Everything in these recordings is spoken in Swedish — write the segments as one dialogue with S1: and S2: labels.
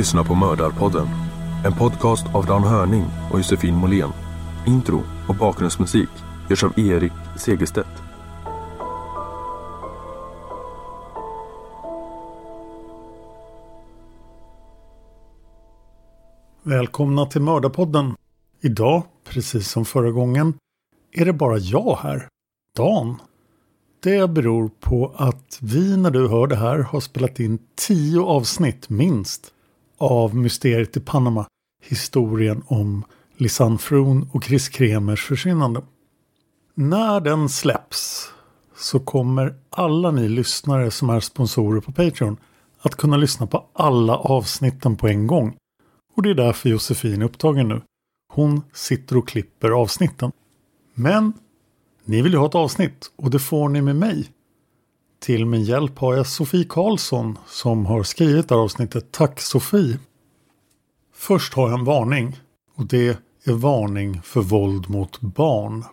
S1: Lyssnar på Mördarpodden. En podcast av Dan Hörning och Josefin Måhlén. Intro och bakgrundsmusik görs av Erik Segerstedt.
S2: Välkomna till Mördarpodden. Idag, precis som förra gången, är det bara jag här. Dan. Det beror på att vi när du hör det här har spelat in tio avsnitt minst av Mysteriet i Panama. Historien om Lisanne Froon och Chris Kremers försvinnande. När den släpps så kommer alla ni lyssnare som är sponsorer på Patreon att kunna lyssna på alla avsnitten på en gång. Och det är därför Josefin är upptagen nu. Hon sitter och klipper avsnitten. Men ni vill ju ha ett avsnitt och det får ni med mig. Till min hjälp har jag Sofie Karlsson som har skrivit det här avsnittet. Tack Sofie! Först har jag en varning och det är varning för våld mot barn.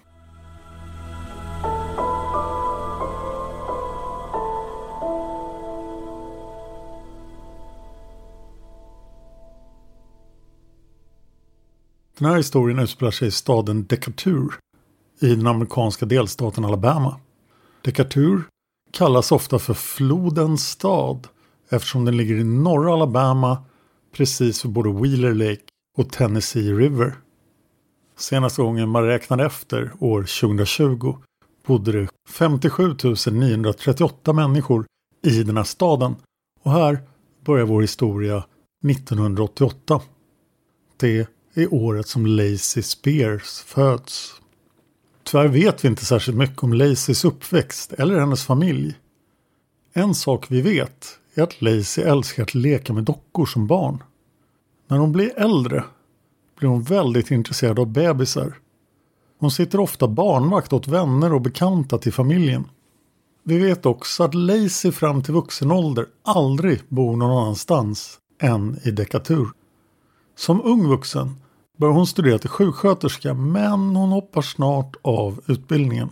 S2: Den här historien utspelar sig i staden Decatur i den amerikanska delstaten Alabama. Decatur kallas ofta för flodens stad eftersom den ligger i norra Alabama precis för både Wheeler Lake och Tennessee River. Senaste gången man räknade efter, år 2020, bodde det 57 938 människor i den här staden. Och här börjar vår historia 1988. Det är året som Lacey Spears föds. Tyvärr vet vi inte särskilt mycket om Lacys uppväxt eller hennes familj. En sak vi vet är att Lacey älskar att leka med dockor som barn. När hon blir äldre blir hon väldigt intresserad av bebisar. Hon sitter ofta barnvakt åt vänner och bekanta till familjen. Vi vet också att Lacey fram till vuxen ålder aldrig bor någon annanstans än i Decatur. Som ung vuxen börjar hon studera till sjuksköterska men hon hoppar snart av utbildningen.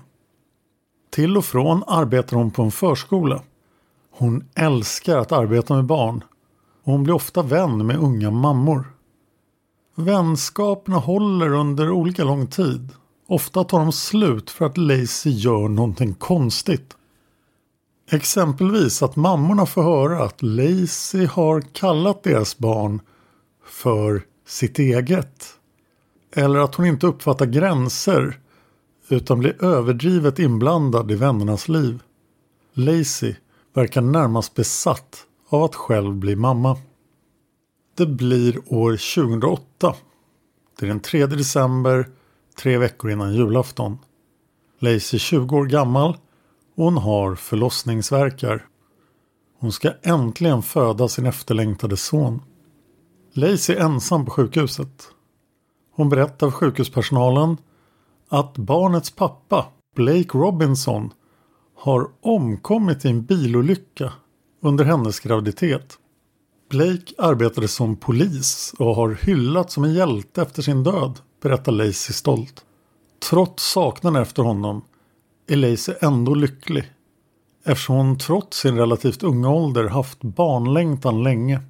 S2: Till och från arbetar hon på en förskola. Hon älskar att arbeta med barn och hon blir ofta vän med unga mammor. Vänskaperna håller under olika lång tid. Ofta tar de slut för att Lacey gör någonting konstigt. Exempelvis att mammorna får höra att Lacey har kallat deras barn för sitt eget. Eller att hon inte uppfattar gränser utan blir överdrivet inblandad i vännernas liv. Lacey verkar närmast besatt av att själv bli mamma. Det blir år 2008. Det är den 3 december, tre veckor innan julafton. Lacey är 20 år gammal och hon har förlossningsverkar. Hon ska äntligen föda sin efterlängtade son. Lacey är ensam på sjukhuset. Hon berättar för sjukhuspersonalen att barnets pappa, Blake Robinson, har omkommit i en bilolycka under hennes graviditet. Blake arbetade som polis och har hyllats som en hjälte efter sin död, berättar Lacey stolt. Trots saknaden efter honom är Lacey ändå lycklig eftersom hon trots sin relativt unga ålder haft barnlängtan länge.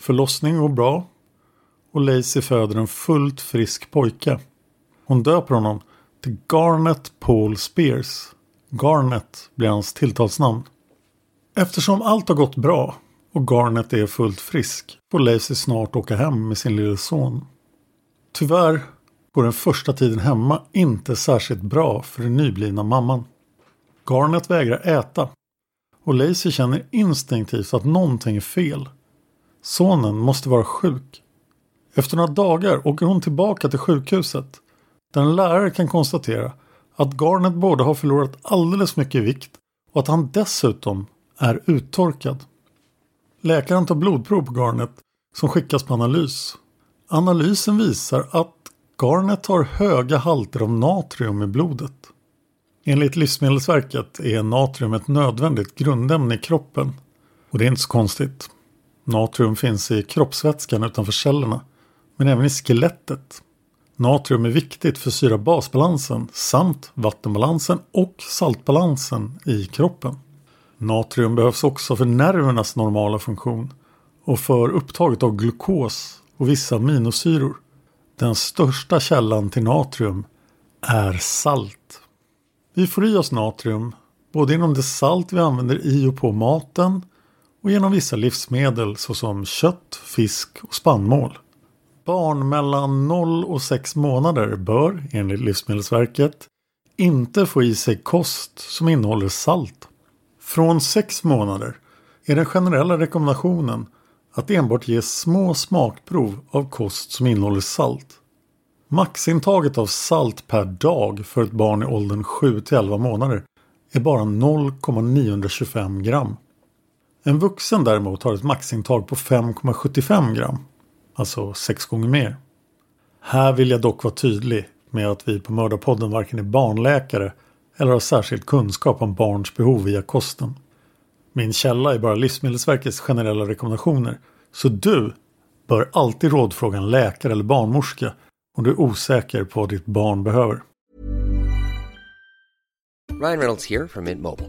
S2: Förlossningen går bra och Lacey föder en fullt frisk pojke. Hon döper honom till Garnet Paul Spears. Garnet blir hans tilltalsnamn. Eftersom allt har gått bra och Garnet är fullt frisk får Lacey snart åka hem med sin lille son. Tyvärr går den första tiden hemma inte särskilt bra för den nyblivna mamman. Garnet vägrar äta och Lacey känner instinktivt att någonting är fel. Sonen måste vara sjuk. Efter några dagar åker hon tillbaka till sjukhuset där en lärare kan konstatera att Garnet både har förlorat alldeles mycket vikt och att han dessutom är uttorkad. Läkaren tar blodprov på Garnet som skickas på analys. Analysen visar att Garnet har höga halter av natrium i blodet. Enligt Livsmedelsverket är natrium ett nödvändigt grundämne i kroppen. Och det är inte så konstigt. Natrium finns i kroppsvätskan utanför cellerna, men även i skelettet. Natrium är viktigt för syra-basbalansen samt vattenbalansen och saltbalansen i kroppen. Natrium behövs också för nervernas normala funktion och för upptaget av glukos och vissa aminosyror. Den största källan till natrium är salt. Vi får i oss natrium både inom det salt vi använder i och på maten och genom vissa livsmedel såsom kött, fisk och spannmål. Barn mellan 0 och 6 månader bör enligt Livsmedelsverket inte få i sig kost som innehåller salt. Från 6 månader är den generella rekommendationen att enbart ge små smakprov av kost som innehåller salt. Maxintaget av salt per dag för ett barn i åldern 7 till 11 månader är bara 0,925 gram. En vuxen däremot har ett maxintag på 5,75 gram, alltså 6 gånger mer. Här vill jag dock vara tydlig med att vi på Mördarpodden varken är barnläkare eller har särskild kunskap om barns behov via kosten. Min källa är bara Livsmedelsverkets generella rekommendationer. Så du bör alltid rådfråga en läkare eller barnmorska om du är osäker på vad ditt barn behöver.
S3: Ryan Reynolds här från Mint Mobile.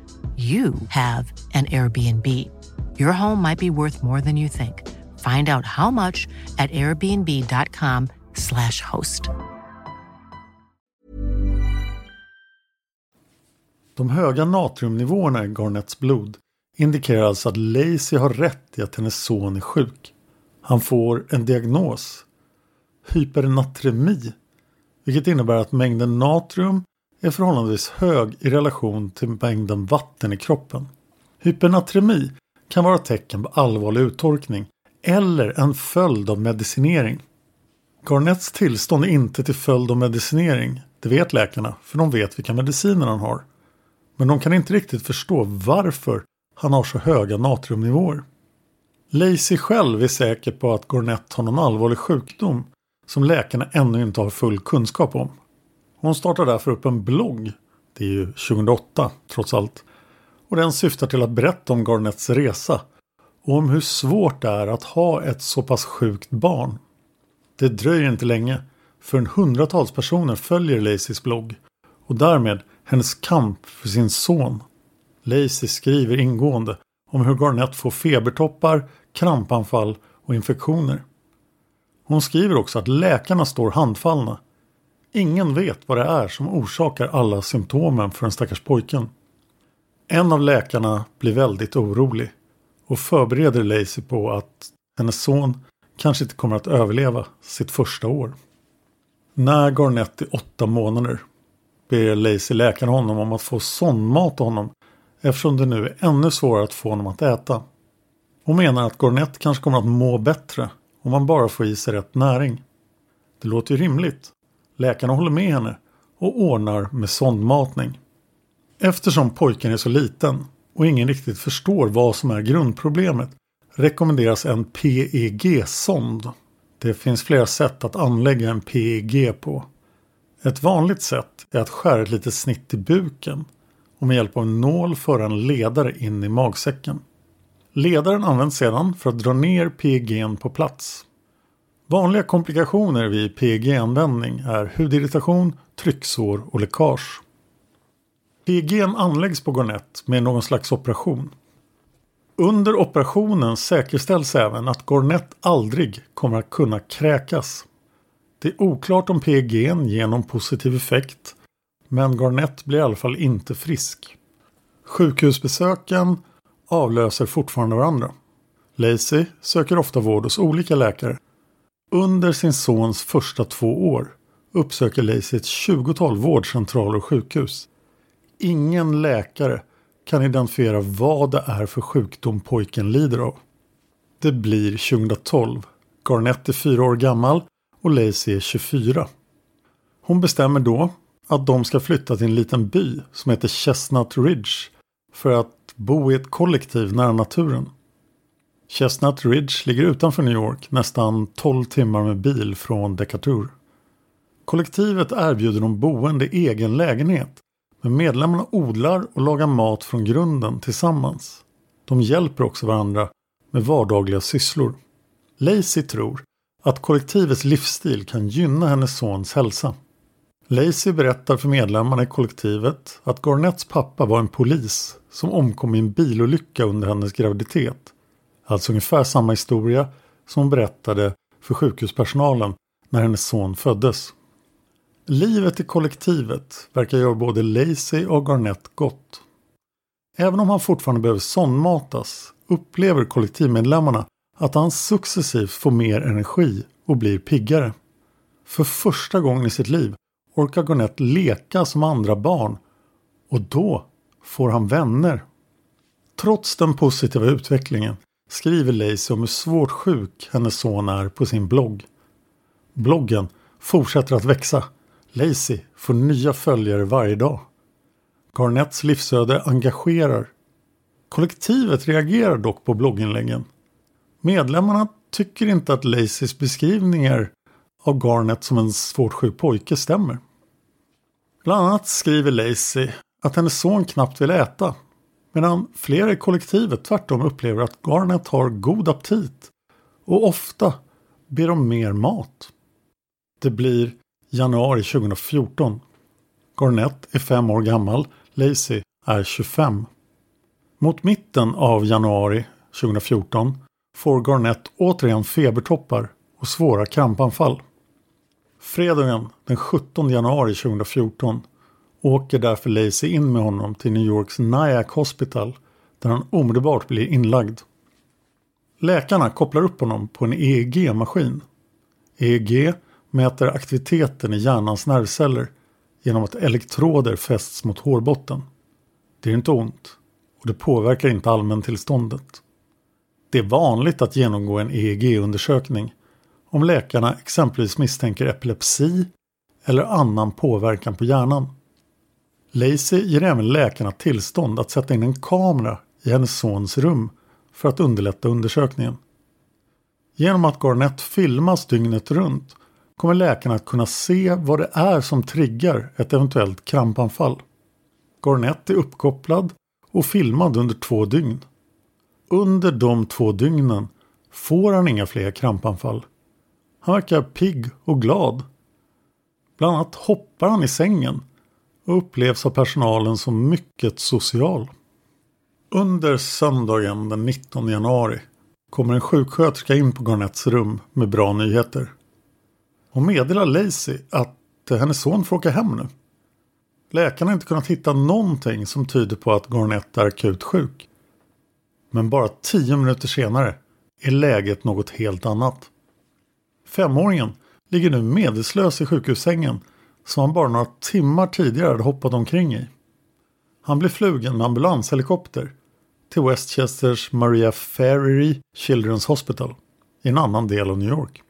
S4: you have an Airbnb. Your home might be worth more than you think. Find out how much at airbnb.com/slash host.
S2: De höga natriumnivåerna i Garnets blod indikerar alltså att Lacey har rätt i att hennes son är sjuk. Han får en diagnos. Hypernatremi. Vilket innebär att mängden natrium är förhållandevis hög i relation till mängden vatten i kroppen. Hypernatremi kan vara tecken på allvarlig uttorkning eller en följd av medicinering. Garnets tillstånd är inte till följd av medicinering. Det vet läkarna, för de vet vilka mediciner han har. Men de kan inte riktigt förstå varför han har så höga natriumnivåer. Lacey själv är säker på att Garnett har någon allvarlig sjukdom som läkarna ännu inte har full kunskap om. Hon startar därför upp en blogg. Det är ju 2008 trots allt. Och den syftar till att berätta om Garnets resa och om hur svårt det är att ha ett så pass sjukt barn. Det dröjer inte länge förrän hundratals personer följer Lacys blogg och därmed hennes kamp för sin son. Lacey skriver ingående om hur Garnett får febertoppar, krampanfall och infektioner. Hon skriver också att läkarna står handfallna. Ingen vet vad det är som orsakar alla symptomen för den stackars pojken. En av läkarna blir väldigt orolig och förbereder Lacey på att hennes son kanske inte kommer att överleva sitt första år. När Garnett är åtta månader ber Lacey läkaren honom om att få sondmat till honom eftersom det nu är ännu svårare att få honom att äta. Hon menar att Garnett kanske kommer att må bättre om man bara får i sig rätt näring. Det låter ju rimligt. Läkarna håller med henne och ordnar med sondmatning. Eftersom pojken är så liten och ingen riktigt förstår vad som är grundproblemet rekommenderas en PEG-sond. Det finns flera sätt att anlägga en PEG på. Ett vanligt sätt är att skära ett litet snitt i buken och med hjälp av en nål föra en ledare in i magsäcken. Ledaren används sedan för att dra ner PEGn på plats. Vanliga komplikationer vid PEG-användning är hudirritation, trycksår och läckage. PEG anläggs på Garnett med någon slags operation. Under operationen säkerställs även att Garnett aldrig kommer att kunna kräkas. Det är oklart om PEG ger någon positiv effekt men Garnett blir i alla fall inte frisk. Sjukhusbesöken avlöser fortfarande varandra. Lacey söker ofta vård hos olika läkare. Under sin sons första två år uppsöker Lacey ett tjugotal vårdcentraler och sjukhus. Ingen läkare kan identifiera vad det är för sjukdom pojken lider av. Det blir 2012. Garnett är fyra år gammal och Lacey är 24. Hon bestämmer då att de ska flytta till en liten by som heter Chestnut Ridge för att bo i ett kollektiv nära naturen. Chestnut Ridge ligger utanför New York nästan 12 timmar med bil från Decatur. Kollektivet erbjuder de boende egen lägenhet men medlemmarna odlar och lagar mat från grunden tillsammans. De hjälper också varandra med vardagliga sysslor. Lacey tror att kollektivets livsstil kan gynna hennes sons hälsa. Lacey berättar för medlemmarna i kollektivet att Garnets pappa var en polis som omkom i en bilolycka under hennes graviditet. Alltså ungefär samma historia som hon berättade för sjukhuspersonalen när hennes son föddes. Livet i kollektivet verkar göra både Lacey och Garnett gott. Även om han fortfarande behöver sondmatas upplever kollektivmedlemmarna att han successivt får mer energi och blir piggare. För första gången i sitt liv orkar Garnett leka som andra barn och då får han vänner. Trots den positiva utvecklingen skriver Lacey om hur svårt sjuk hennes son är på sin blogg. Bloggen fortsätter att växa. Lacey får nya följare varje dag. Garnets livsöde engagerar. Kollektivet reagerar dock på blogginläggen. Medlemmarna tycker inte att Lacys beskrivningar av Garnet som en svårt sjuk pojke stämmer. Bland annat skriver Lacey att hennes son knappt vill äta medan flera i kollektivet tvärtom upplever att Garnet har god aptit och ofta ber om mer mat. Det blir januari 2014. Garnett är fem år gammal, Lacey är 25. Mot mitten av januari 2014 får Garnett återigen febertoppar och svåra krampanfall. Fredagen den 17 januari 2014 åker därför Lacey in med honom till New Yorks Nyack Hospital där han omedelbart blir inlagd. Läkarna kopplar upp honom på en EEG-maskin. EEG mäter aktiviteten i hjärnans nervceller genom att elektroder fästs mot hårbotten. Det är inte ont och det påverkar inte allmäntillståndet. Det är vanligt att genomgå en EEG-undersökning om läkarna exempelvis misstänker epilepsi eller annan påverkan på hjärnan. Lacey ger även läkarna tillstånd att sätta in en kamera i hennes sons rum för att underlätta undersökningen. Genom att Garnett filmas dygnet runt kommer läkarna att kunna se vad det är som triggar ett eventuellt krampanfall. Garnett är uppkopplad och filmad under två dygn. Under de två dygnen får han inga fler krampanfall. Han verkar pigg och glad. Bland annat hoppar han i sängen och upplevs av personalen som mycket social. Under söndagen den 19 januari kommer en sjuksköterska in på Garnets rum med bra nyheter. Hon meddelar Lacey att hennes son får åka hem nu. Läkarna har inte kunnat hitta någonting som tyder på att Garnett är akut sjuk. Men bara tio minuter senare är läget något helt annat. Femåringen ligger nu medvetslös i sjukhussängen som han bara några timmar tidigare hade hoppat omkring i. Han blir flugen med ambulanshelikopter till Westchesters Maria Ferry Children's Hospital i en annan del av New York.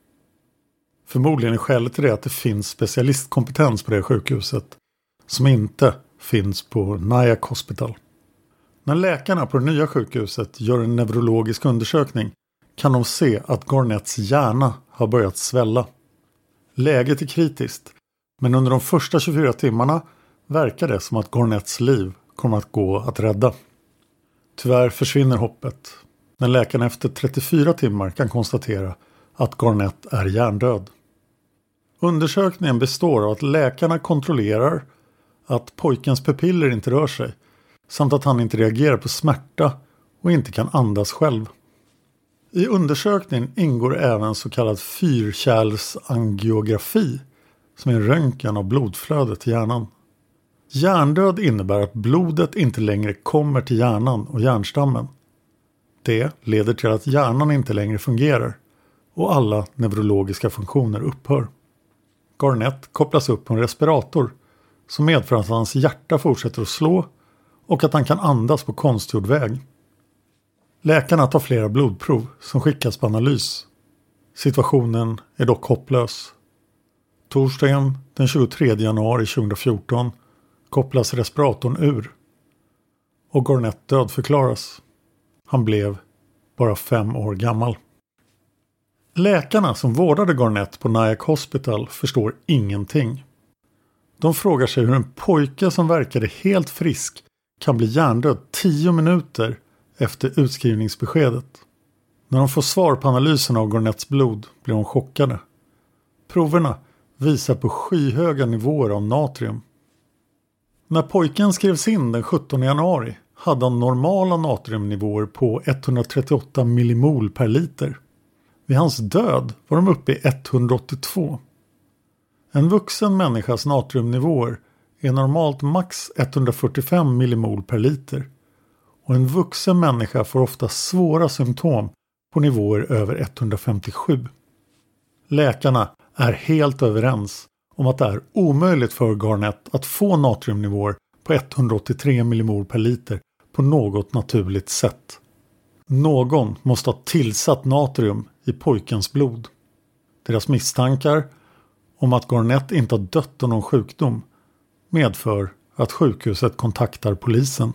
S2: Förmodligen är skälet till det att det finns specialistkompetens på det sjukhuset som inte finns på Nyack Hospital. När läkarna på det nya sjukhuset gör en neurologisk undersökning kan de se att Garnets hjärna har börjat svälla. Läget är kritiskt men under de första 24 timmarna verkar det som att Gornets liv kommer att gå att rädda. Tyvärr försvinner hoppet när läkarna efter 34 timmar kan konstatera att Garnett är hjärndöd. Undersökningen består av att läkarna kontrollerar att pojkens pupiller inte rör sig samt att han inte reagerar på smärta och inte kan andas själv. I undersökningen ingår även så kallad fyrkärlsangiografi som är en röntgen av blodflödet till hjärnan. Hjärndöd innebär att blodet inte längre kommer till hjärnan och hjärnstammen. Det leder till att hjärnan inte längre fungerar och alla neurologiska funktioner upphör. Garnett kopplas upp på en respirator som medför att hans hjärta fortsätter att slå och att han kan andas på konstgjord väg. Läkarna tar flera blodprov som skickas på analys. Situationen är dock hopplös. Torsdagen den 23 januari 2014 kopplas respiratorn ur och Garnett dödförklaras. Han blev bara fem år gammal. Läkarna som vårdade Garnett på Nyack Hospital förstår ingenting. De frågar sig hur en pojke som verkade helt frisk kan bli hjärndöd tio minuter efter utskrivningsbeskedet. När de får svar på analysen av Garnetts blod blir de chockade. Proverna visar på skyhöga nivåer av natrium. När pojken skrevs in den 17 januari hade han normala natriumnivåer på 138 millimol per liter. Vid hans död var de uppe i 182. En vuxen människas natriumnivåer är normalt max 145 millimol per liter och en vuxen människa får ofta svåra symptom på nivåer över 157. Läkarna är helt överens om att det är omöjligt för Garnett att få natriumnivåer på 183 millimol per liter på något naturligt sätt. Någon måste ha tillsatt natrium i pojkens blod. Deras misstankar om att Garnett inte har dött av någon sjukdom medför att sjukhuset kontaktar polisen.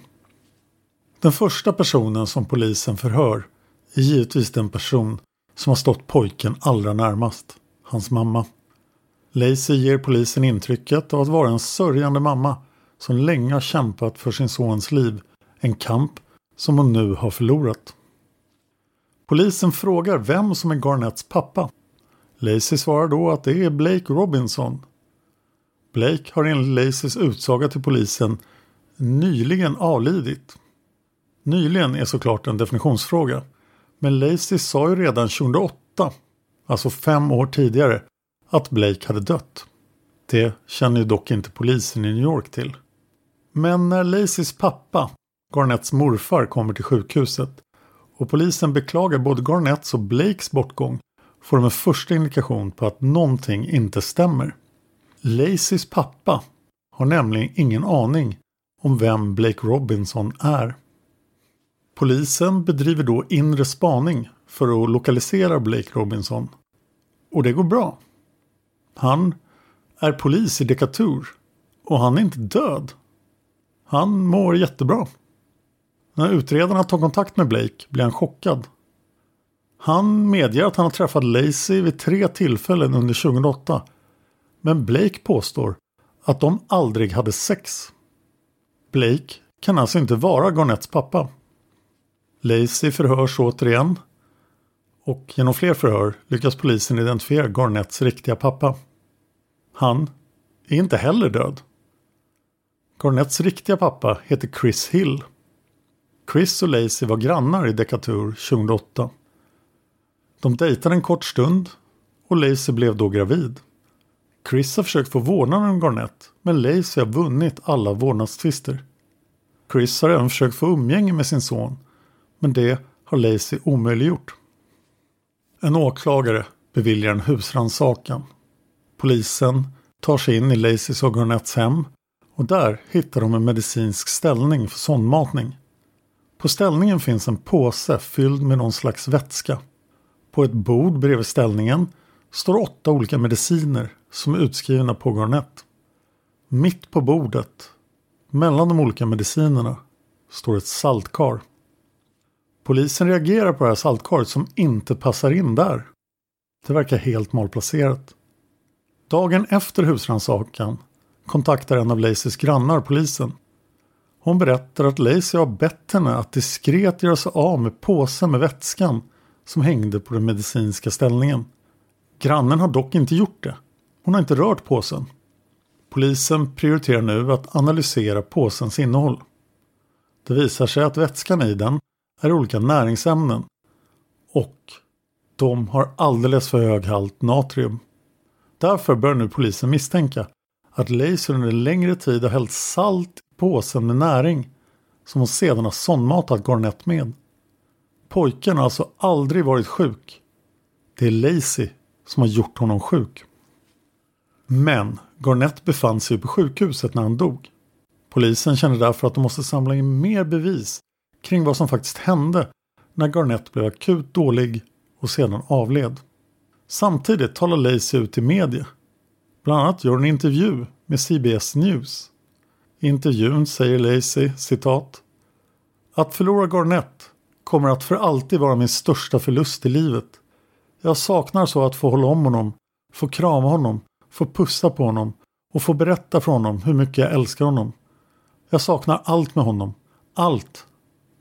S2: Den första personen som polisen förhör är givetvis den person som har stått pojken allra närmast, hans mamma. Lacey ger polisen intrycket av att vara en sörjande mamma som länge har kämpat för sin sons liv, en kamp som hon nu har förlorat. Polisen frågar vem som är Garnets pappa. Lacey svarar då att det är Blake Robinson. Blake har enligt Lacys utsaga till polisen nyligen avlidit. Nyligen är såklart en definitionsfråga. Men Lacey sa ju redan 2008, alltså fem år tidigare, att Blake hade dött. Det känner ju dock inte polisen i New York till. Men när Lacys pappa, Garnets morfar, kommer till sjukhuset och polisen beklagar både Garnets och Blakes bortgång får de en första indikation på att någonting inte stämmer. Lacys pappa har nämligen ingen aning om vem Blake Robinson är. Polisen bedriver då inre spaning för att lokalisera Blake Robinson. Och det går bra. Han är polis i Decatur och han är inte död. Han mår jättebra. När utredarna tar kontakt med Blake blir han chockad. Han medger att han har träffat Lacey vid tre tillfällen under 2008. Men Blake påstår att de aldrig hade sex. Blake kan alltså inte vara Garnets pappa. Lacey förhörs återigen och genom fler förhör lyckas polisen identifiera Garnets riktiga pappa. Han är inte heller död. Garnets riktiga pappa heter Chris Hill. Chris och Lacey var grannar i Decatur 2008. De dejtade en kort stund och Lacey blev då gravid. Chris har försökt få vårdnaden om Garnett men Lacey har vunnit alla vårdnadstvister. Chris har även försökt få umgänge med sin son men det har Lacey omöjliggjort. En åklagare beviljar en husrannsakan. Polisen tar sig in i Lacys och Garnetts hem och där hittar de en medicinsk ställning för sondmatning. På ställningen finns en påse fylld med någon slags vätska. På ett bord bredvid ställningen står åtta olika mediciner som är utskrivna på Garnett. Mitt på bordet, mellan de olika medicinerna, står ett saltkar. Polisen reagerar på det här saltkaret som inte passar in där. Det verkar helt malplacerat. Dagen efter husrannsakan kontaktar en av Lacys grannar polisen. Hon berättar att Lacy har bett henne att diskret göra sig av med påsen med vätskan som hängde på den medicinska ställningen. Grannen har dock inte gjort det. Hon har inte rört påsen. Polisen prioriterar nu att analysera påsens innehåll. Det visar sig att vätskan i den är olika näringsämnen och de har alldeles för hög halt natrium. Därför börjar nu polisen misstänka att Laser under längre tid har hällt salt i påsen med näring som hon sedan har sondmatat Garnett med. Pojken har alltså aldrig varit sjuk. Det är Lacey som har gjort honom sjuk. Men Garnett befann sig på sjukhuset när han dog. Polisen känner därför att de måste samla in mer bevis kring vad som faktiskt hände när Garnett blev akut dålig och sedan avled. Samtidigt talar Lacey ut i media. Bland annat gör en intervju med CBS News. I intervjun säger Lacey citat Att förlora Garnett kommer att för alltid vara min största förlust i livet. Jag saknar så att få hålla om honom, få krama honom, få pussa på honom och få berätta för honom hur mycket jag älskar honom. Jag saknar allt med honom. Allt.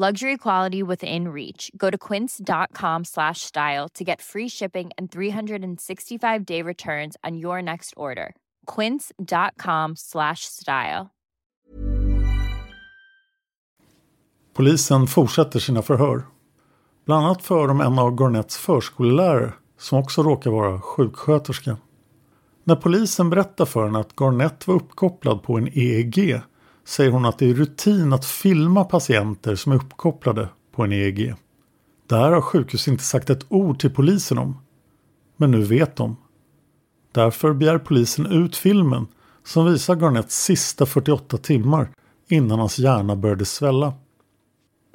S5: Luxury quality within reach. Go to quince.com slash style to get free shipping and 365 day returns on your next order. Quince.com slash style.
S2: Polisen fortsätter sina förhör. Bland annat för de en av Garnets förskollärare som också råkar vara sjuksköterska. När polisen berättar för henne att Garnett var uppkopplad på en EEG säger hon att det är rutin att filma patienter som är uppkopplade på en EEG. Det här har sjukhus inte sagt ett ord till polisen om. Men nu vet de. Därför begär polisen ut filmen som visar Garnets sista 48 timmar innan hans hjärna började svälla.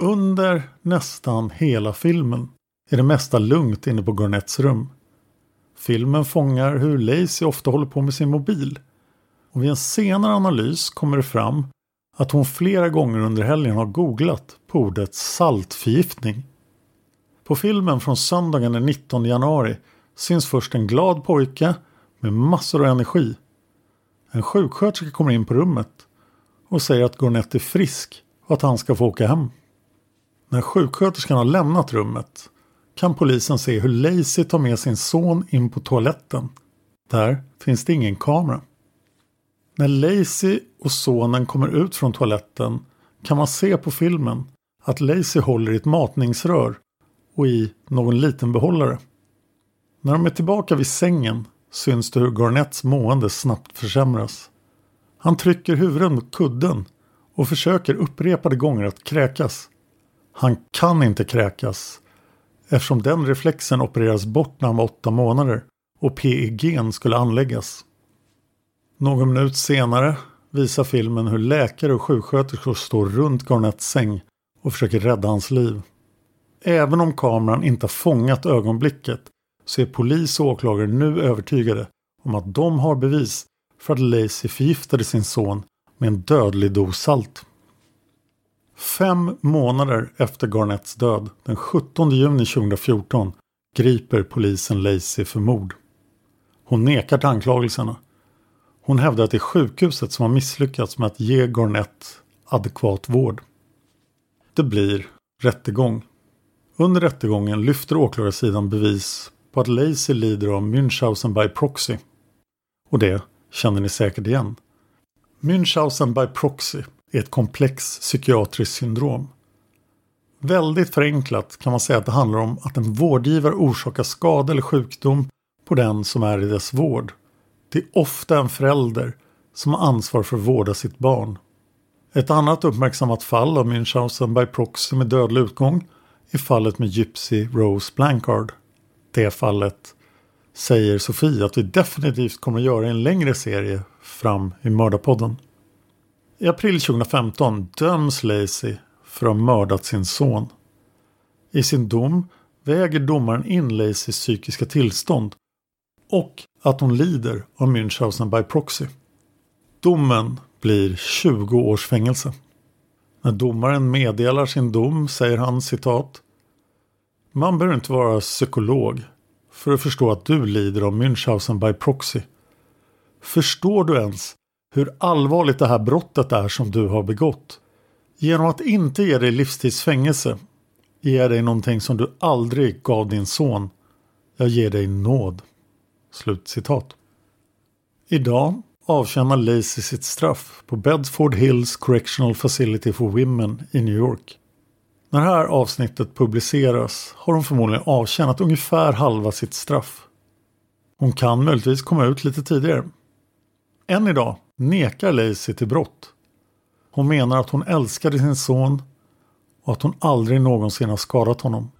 S2: Under nästan hela filmen är det mesta lugnt inne på Garnets rum. Filmen fångar hur Lacey ofta håller på med sin mobil. Och vid en senare analys kommer det fram att hon flera gånger under helgen har googlat på ordet saltförgiftning. På filmen från söndagen den 19 januari syns först en glad pojke med massor av energi. En sjuksköterska kommer in på rummet och säger att Gornett är frisk och att han ska få åka hem. När sjuksköterskan har lämnat rummet kan polisen se hur Lacey tar med sin son in på toaletten. Där finns det ingen kamera. När Lacey och sonen kommer ut från toaletten kan man se på filmen att Lacey håller i ett matningsrör och i någon liten behållare. När de är tillbaka vid sängen syns det hur Garnets mående snabbt försämras. Han trycker huvudet mot kudden och försöker upprepade gånger att kräkas. Han kan inte kräkas eftersom den reflexen opereras bort när han var åtta månader och PEG skulle anläggas. Någon minut senare visar filmen hur läkare och sjuksköterskor står runt Garnets säng och försöker rädda hans liv. Även om kameran inte har fångat ögonblicket så är polis och åklagare nu övertygade om att de har bevis för att Lacey förgiftade sin son med en dödlig dos salt. Fem månader efter Garnets död, den 17 juni 2014, griper polisen Lacey för mord. Hon nekar till anklagelserna. Hon hävdar att det är sjukhuset som har misslyckats med att ge Garnett adekvat vård. Det blir rättegång. Under rättegången lyfter åklagarsidan bevis på att Lacey lider av Münchhausen by proxy. Och det känner ni säkert igen. Münchhausen by proxy är ett komplext psykiatriskt syndrom. Väldigt förenklat kan man säga att det handlar om att en vårdgivare orsakar skada eller sjukdom på den som är i dess vård. Det är ofta en förälder som har ansvar för att vårda sitt barn. Ett annat uppmärksammat fall av Münchhausen by proxy med dödlig utgång är fallet med Gypsy Rose Blankard. Det fallet säger Sofie att vi definitivt kommer att göra en längre serie fram i Mördarpodden. I april 2015 döms Lacey för att ha mördat sin son. I sin dom väger domaren in Laceys psykiska tillstånd och att hon lider av Münchhausen by proxy. Domen blir 20 års fängelse. När domaren meddelar sin dom säger han citat Man behöver inte vara psykolog för att förstå att du lider av Münchhausen by proxy. Förstår du ens hur allvarligt det här brottet är som du har begått? Genom att inte ge dig livstidsfängelse ger jag dig någonting som du aldrig gav din son. Jag ger dig nåd. Slutcitat. Idag avtjänar Lacey sitt straff på Bedford Hills Correctional Facility for Women i New York. När det här avsnittet publiceras har hon förmodligen avtjänat ungefär halva sitt straff. Hon kan möjligtvis komma ut lite tidigare. Än idag nekar Lacey till brott. Hon menar att hon älskade sin son och att hon aldrig någonsin har skadat honom.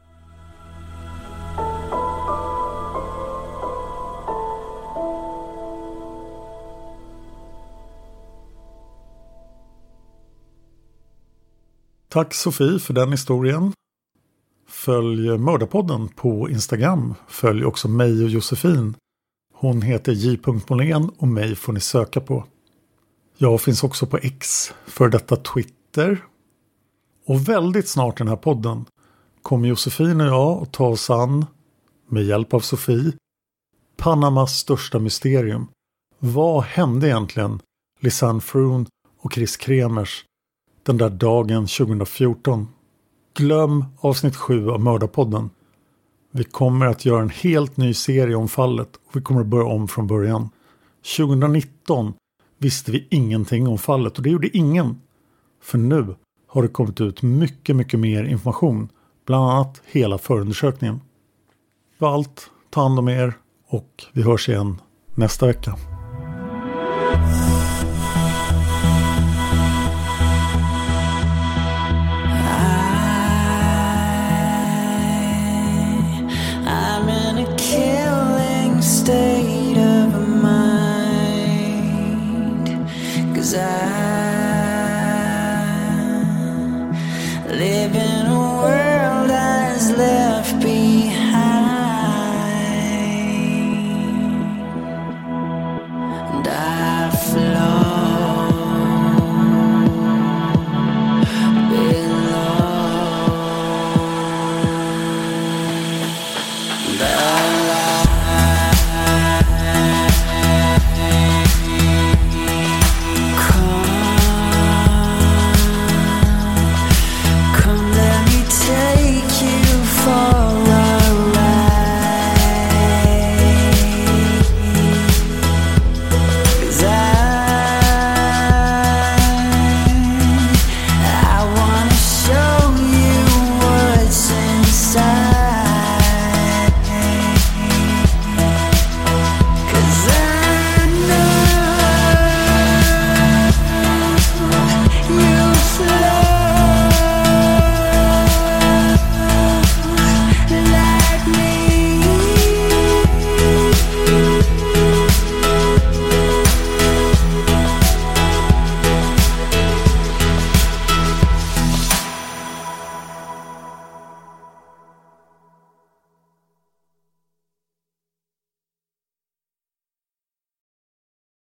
S2: Tack Sofie för den historien. Följ Mördarpodden på Instagram. Följ också mig och Josefin. Hon heter J. Molén och mig får ni söka på. Jag finns också på X, för detta Twitter. Och väldigt snart i den här podden kommer Josefin och jag att ta oss an, med hjälp av Sofie, Panamas största mysterium. Vad hände egentligen Lisanne Froon och Chris Kremers den där dagen 2014? Glöm avsnitt 7 av Mördarpodden. Vi kommer att göra en helt ny serie om fallet och vi kommer att börja om från början. 2019 visste vi ingenting om fallet och det gjorde ingen. För nu har det kommit ut mycket, mycket mer information. Bland annat hela förundersökningen. Det var allt. Ta hand om er och vi hörs igen nästa vecka.